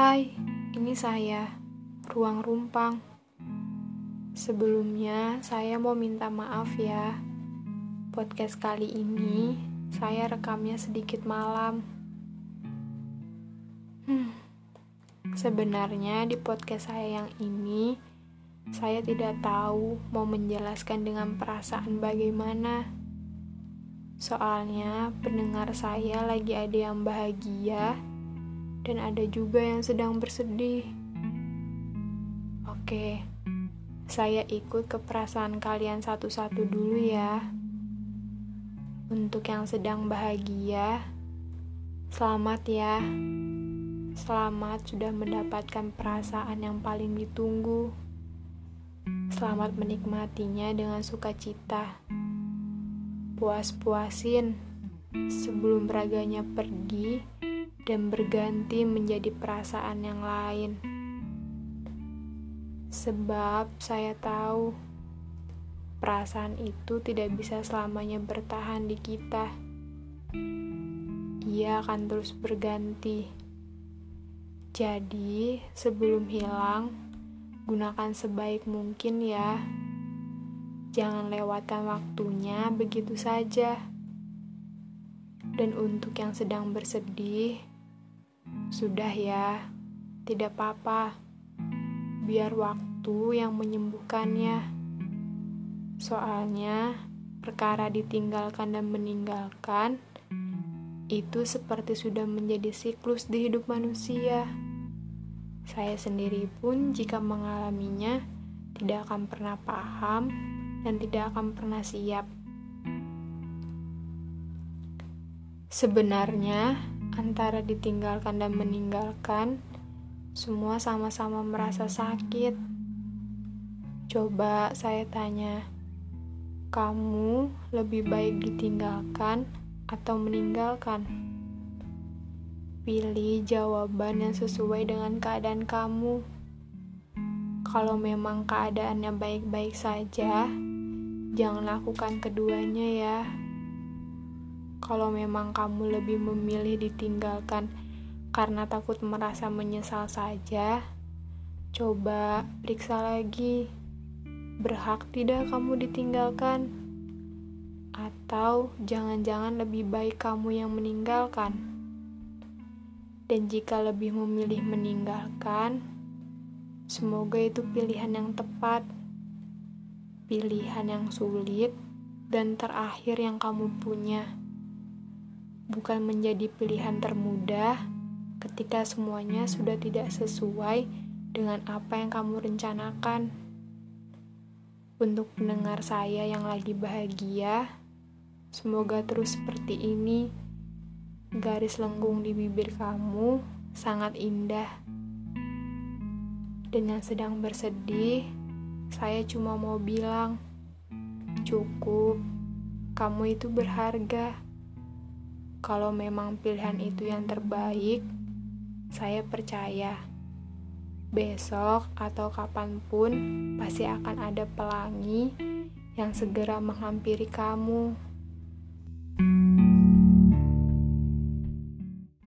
Hai, ini saya, Ruang Rumpang. Sebelumnya, saya mau minta maaf ya. Podcast kali ini saya rekamnya sedikit malam. Hmm, sebenarnya di podcast saya yang ini, saya tidak tahu mau menjelaskan dengan perasaan bagaimana. Soalnya pendengar saya lagi ada yang bahagia dan ada juga yang sedang bersedih. Oke, saya ikut ke perasaan kalian satu-satu dulu ya. Untuk yang sedang bahagia, selamat ya. Selamat sudah mendapatkan perasaan yang paling ditunggu. Selamat menikmatinya dengan sukacita. Puas-puasin sebelum raganya pergi dan berganti menjadi perasaan yang lain. Sebab saya tahu perasaan itu tidak bisa selamanya bertahan di kita. Ia akan terus berganti. Jadi, sebelum hilang, gunakan sebaik mungkin ya. Jangan lewatkan waktunya begitu saja. Dan untuk yang sedang bersedih, sudah ya, tidak apa-apa. Biar waktu yang menyembuhkannya. Soalnya, perkara ditinggalkan dan meninggalkan itu seperti sudah menjadi siklus di hidup manusia. Saya sendiri pun jika mengalaminya tidak akan pernah paham dan tidak akan pernah siap. Sebenarnya, antara ditinggalkan dan meninggalkan, semua sama-sama merasa sakit. Coba saya tanya, kamu lebih baik ditinggalkan atau meninggalkan? Pilih jawaban yang sesuai dengan keadaan kamu. Kalau memang keadaannya baik-baik saja, jangan lakukan keduanya ya. Kalau memang kamu lebih memilih ditinggalkan karena takut merasa menyesal saja, coba periksa lagi. Berhak tidak kamu ditinggalkan? Atau jangan-jangan lebih baik kamu yang meninggalkan? Dan jika lebih memilih meninggalkan, semoga itu pilihan yang tepat, pilihan yang sulit, dan terakhir yang kamu punya bukan menjadi pilihan termudah ketika semuanya sudah tidak sesuai dengan apa yang kamu rencanakan. Untuk pendengar saya yang lagi bahagia, semoga terus seperti ini. Garis lengkung di bibir kamu sangat indah. Dan yang sedang bersedih, saya cuma mau bilang, cukup, kamu itu berharga. Kalau memang pilihan itu yang terbaik, saya percaya besok atau kapan pun pasti akan ada pelangi yang segera menghampiri kamu.